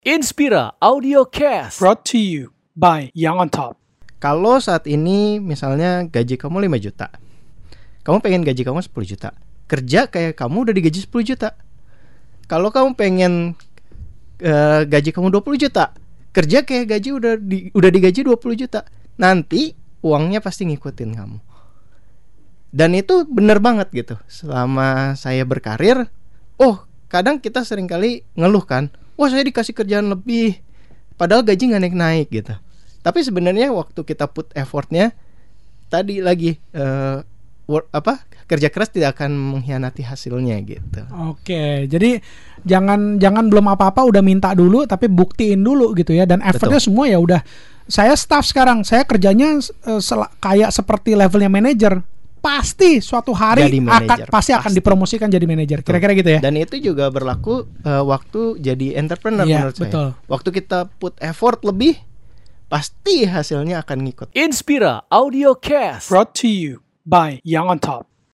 Inspira Audio Cast. brought to you by Young on Top. Kalau saat ini misalnya gaji kamu 5 juta. Kamu pengen gaji kamu 10 juta. Kerja kayak kamu udah digaji 10 juta. Kalau kamu pengen eh, gaji kamu 20 juta. Kerja kayak gaji udah di, udah digaji 20 juta. Nanti uangnya pasti ngikutin kamu. Dan itu bener banget gitu. Selama saya berkarir, oh kadang kita sering kali ngeluh kan. Wah saya dikasih kerjaan lebih. Padahal gaji nggak naik-naik gitu. Tapi sebenarnya waktu kita put effortnya tadi lagi eh, work, apa kerja keras tidak akan mengkhianati hasilnya gitu. Oke, jadi jangan jangan belum apa-apa udah minta dulu tapi buktiin dulu gitu ya dan effortnya semua ya udah saya staff sekarang saya kerjanya sel- kayak seperti levelnya manajer pasti suatu hari Jadi akan manajer, pasti akan pasti. dipromosikan jadi manajer kira-kira gitu ya Dan itu juga berlaku eh, waktu jadi entrepreneur Iya, menurut saya. betul. Waktu kita put effort lebih pasti hasilnya akan ngikut. Inspira Audio Cast. brought to you by Young on Top